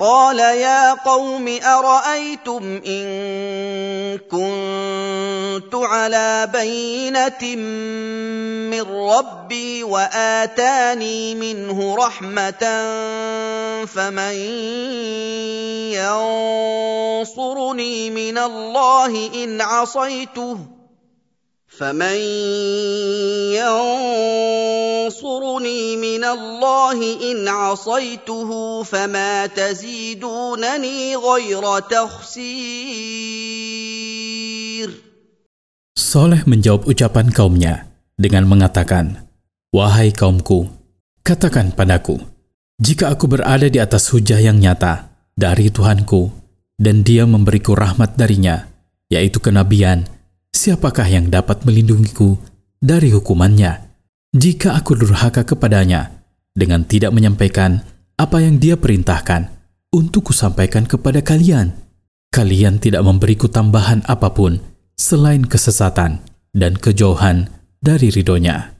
قال يا قوم أرأيتم إن كنت على بينة من ربي وآتاني منه رحمة فمن ينصرني من الله إن عصيته فمن ينصرني من الله ان عصيته فما تزيدونني غير تخسير Soleh menjawab ucapan kaumnya dengan mengatakan, Wahai kaumku, katakan padaku, jika aku berada di atas hujah yang nyata dari Tuhanku, dan dia memberiku rahmat darinya, yaitu kenabian, siapakah yang dapat melindungiku dari hukumannya jika aku durhaka kepadanya dengan tidak menyampaikan apa yang dia perintahkan untuk kusampaikan kepada kalian. Kalian tidak memberiku tambahan apa pun selain kesesatan dan kejauhan dari ridhonya.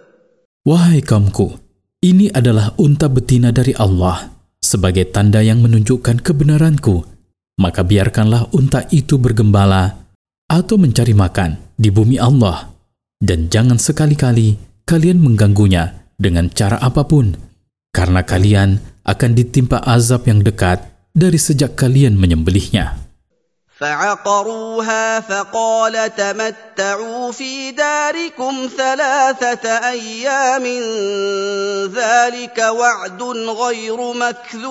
Wahai kaumku, ini adalah unta betina dari Allah sebagai tanda yang menunjukkan kebenaranku. Maka biarkanlah unta itu bergembala atau mencari makan di bumi Allah. Dan jangan sekali-kali kalian mengganggunya dengan cara apa pun. Karena kalian akan ditimpa azab yang dekat dari sejak kalian menyembelihnya. فعقروها فقال تمتعوا في داركم ثلاثة أيام ذلك وعد غير مكذوب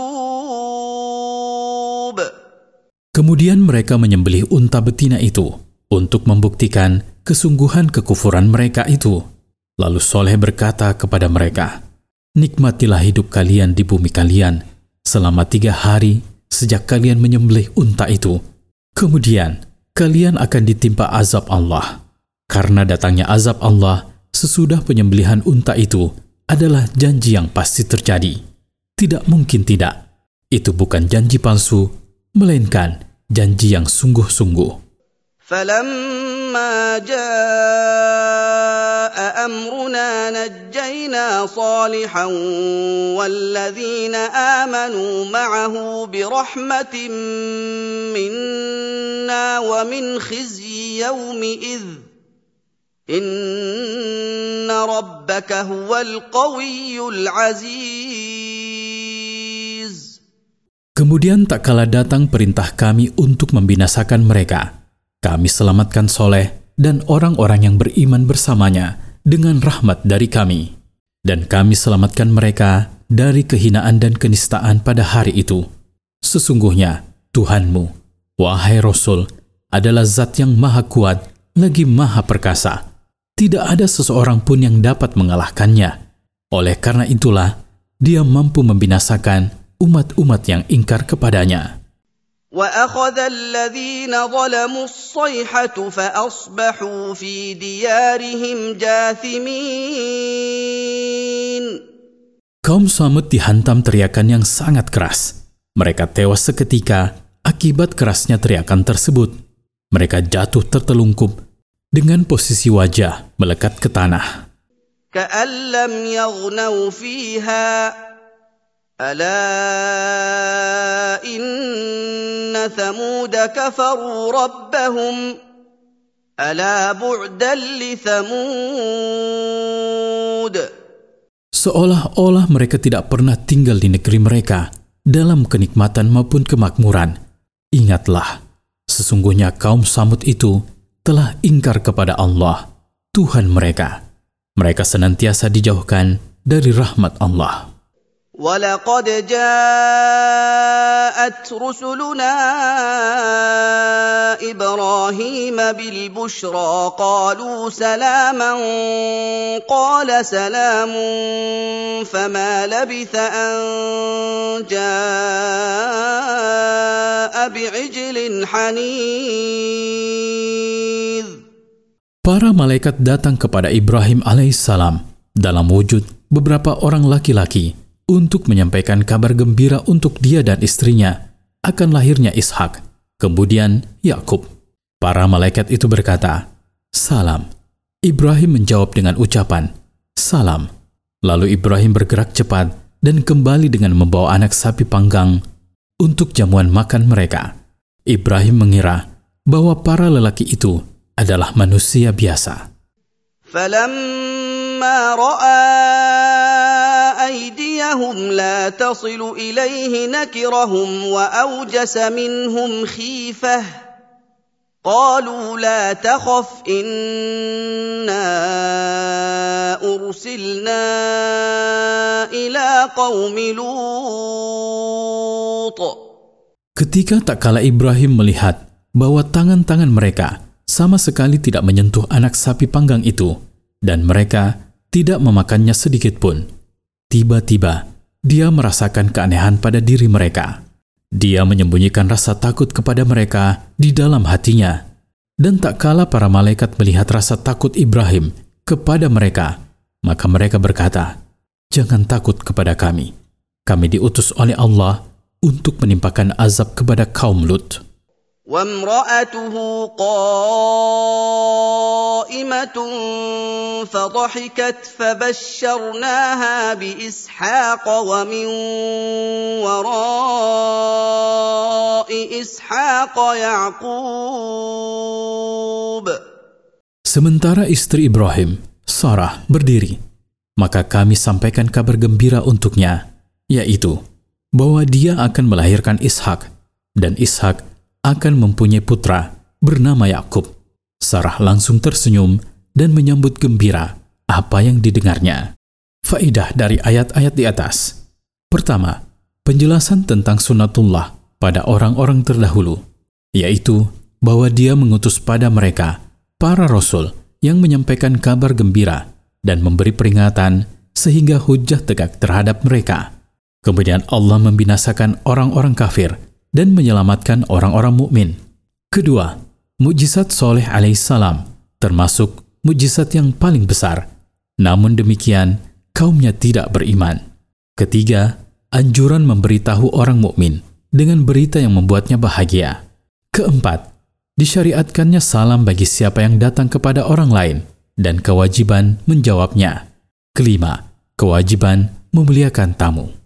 Kemudian mereka menyembelih unta betina itu untuk membuktikan kesungguhan kekufuran mereka itu. Lalu Soleh berkata kepada mereka, Nikmatilah hidup kalian di bumi kalian selama tiga hari sejak kalian menyembelih unta itu Kemudian kalian akan ditimpa azab Allah. Karena datangnya azab Allah sesudah penyembelihan unta itu adalah janji yang pasti terjadi. Tidak mungkin tidak. Itu bukan janji palsu, melainkan janji yang sungguh-sungguh. فلما جاء امرنا نجينا صالحا والذين امنوا معه برحمه منا ومن خزي يومئذ ان ربك هو القوي العزيز Kemudian tak kala datang perintah kami untuk membinasakan mereka, kami selamatkan Soleh dan orang-orang yang beriman bersamanya dengan rahmat dari kami. Dan kami selamatkan mereka dari kehinaan dan kenistaan pada hari itu. Sesungguhnya Tuhanmu, wahai Rasul, adalah zat yang maha kuat lagi maha perkasa. Tidak ada seseorang pun yang dapat mengalahkannya. Oleh karena itulah, dia mampu membinasakan umat-umat yang ingkar kepadanya. واخذ الذين ظلموا الصيحه فاصبحوا في ديارهم جاثمين Kaum Samud dihantam teriakan yang sangat keras. Mereka tewas seketika akibat kerasnya teriakan tersebut. Mereka jatuh tertelungkup dengan posisi wajah melekat ke tanah. كأن لم يغنوا فيها الا ان ثمود كفروا ربهم الا بعدا لثمود Seolah-olah mereka tidak pernah tinggal di negeri mereka dalam kenikmatan maupun kemakmuran. Ingatlah, sesungguhnya kaum Samud itu telah ingkar kepada Allah, Tuhan mereka. Mereka senantiasa dijauhkan dari rahmat Allah. ولقد جاءت جاءت رسلنا إبراهيم بالبشرى قالوا سلاما قال سلام فما لبث ان جاء بعجل حنيذ Para malaikat datang kepada Ibrahim alaihissalam dalam wujud beberapa orang laki-laki untuk menyampaikan kabar gembira untuk dia dan istrinya akan lahirnya Ishak, kemudian Yakub. Para malaikat itu berkata, "Salam." Ibrahim menjawab dengan ucapan, "Salam." Lalu Ibrahim bergerak cepat dan kembali dengan membawa anak sapi panggang untuk jamuan makan mereka. Ibrahim mengira bahwa para lelaki itu adalah manusia biasa. فلما راى ايديهم لا تصل اليه نكرهم واوجس منهم خيفه قالوا لا تخف انا ارسلنا الى قوم لوط Ketika tak kala Ibrahim melihat bahwa tangan-tangan mereka sama sekali tidak menyentuh anak sapi panggang itu, dan mereka tidak memakannya sedikit pun. Tiba-tiba, dia merasakan keanehan pada diri mereka. Dia menyembunyikan rasa takut kepada mereka di dalam hatinya. Dan tak kala para malaikat melihat rasa takut Ibrahim kepada mereka, maka mereka berkata, Jangan takut kepada kami. Kami diutus oleh Allah untuk menimpakan azab kepada kaum Lut. وامرأته قائمة فضحكت فبشرناها بإسحاق ومن وراء إسحاق يعقوب Sementara istri Ibrahim, Sarah, berdiri, maka kami sampaikan kabar gembira untuknya, yaitu bahwa dia akan melahirkan Ishak, dan Ishak akan mempunyai putra bernama Yakub. Sarah langsung tersenyum dan menyambut gembira apa yang didengarnya. Faidah dari ayat-ayat di atas. Pertama, penjelasan tentang sunatullah pada orang-orang terdahulu, yaitu bahwa dia mengutus pada mereka para rasul yang menyampaikan kabar gembira dan memberi peringatan sehingga hujah tegak terhadap mereka. Kemudian Allah membinasakan orang-orang kafir dan menyelamatkan orang-orang mukmin. Kedua, mujizat Soleh alaihissalam termasuk mujizat yang paling besar. Namun demikian, kaumnya tidak beriman. Ketiga, anjuran memberitahu orang mukmin dengan berita yang membuatnya bahagia. Keempat, disyariatkannya salam bagi siapa yang datang kepada orang lain dan kewajiban menjawabnya. Kelima, kewajiban memuliakan tamu.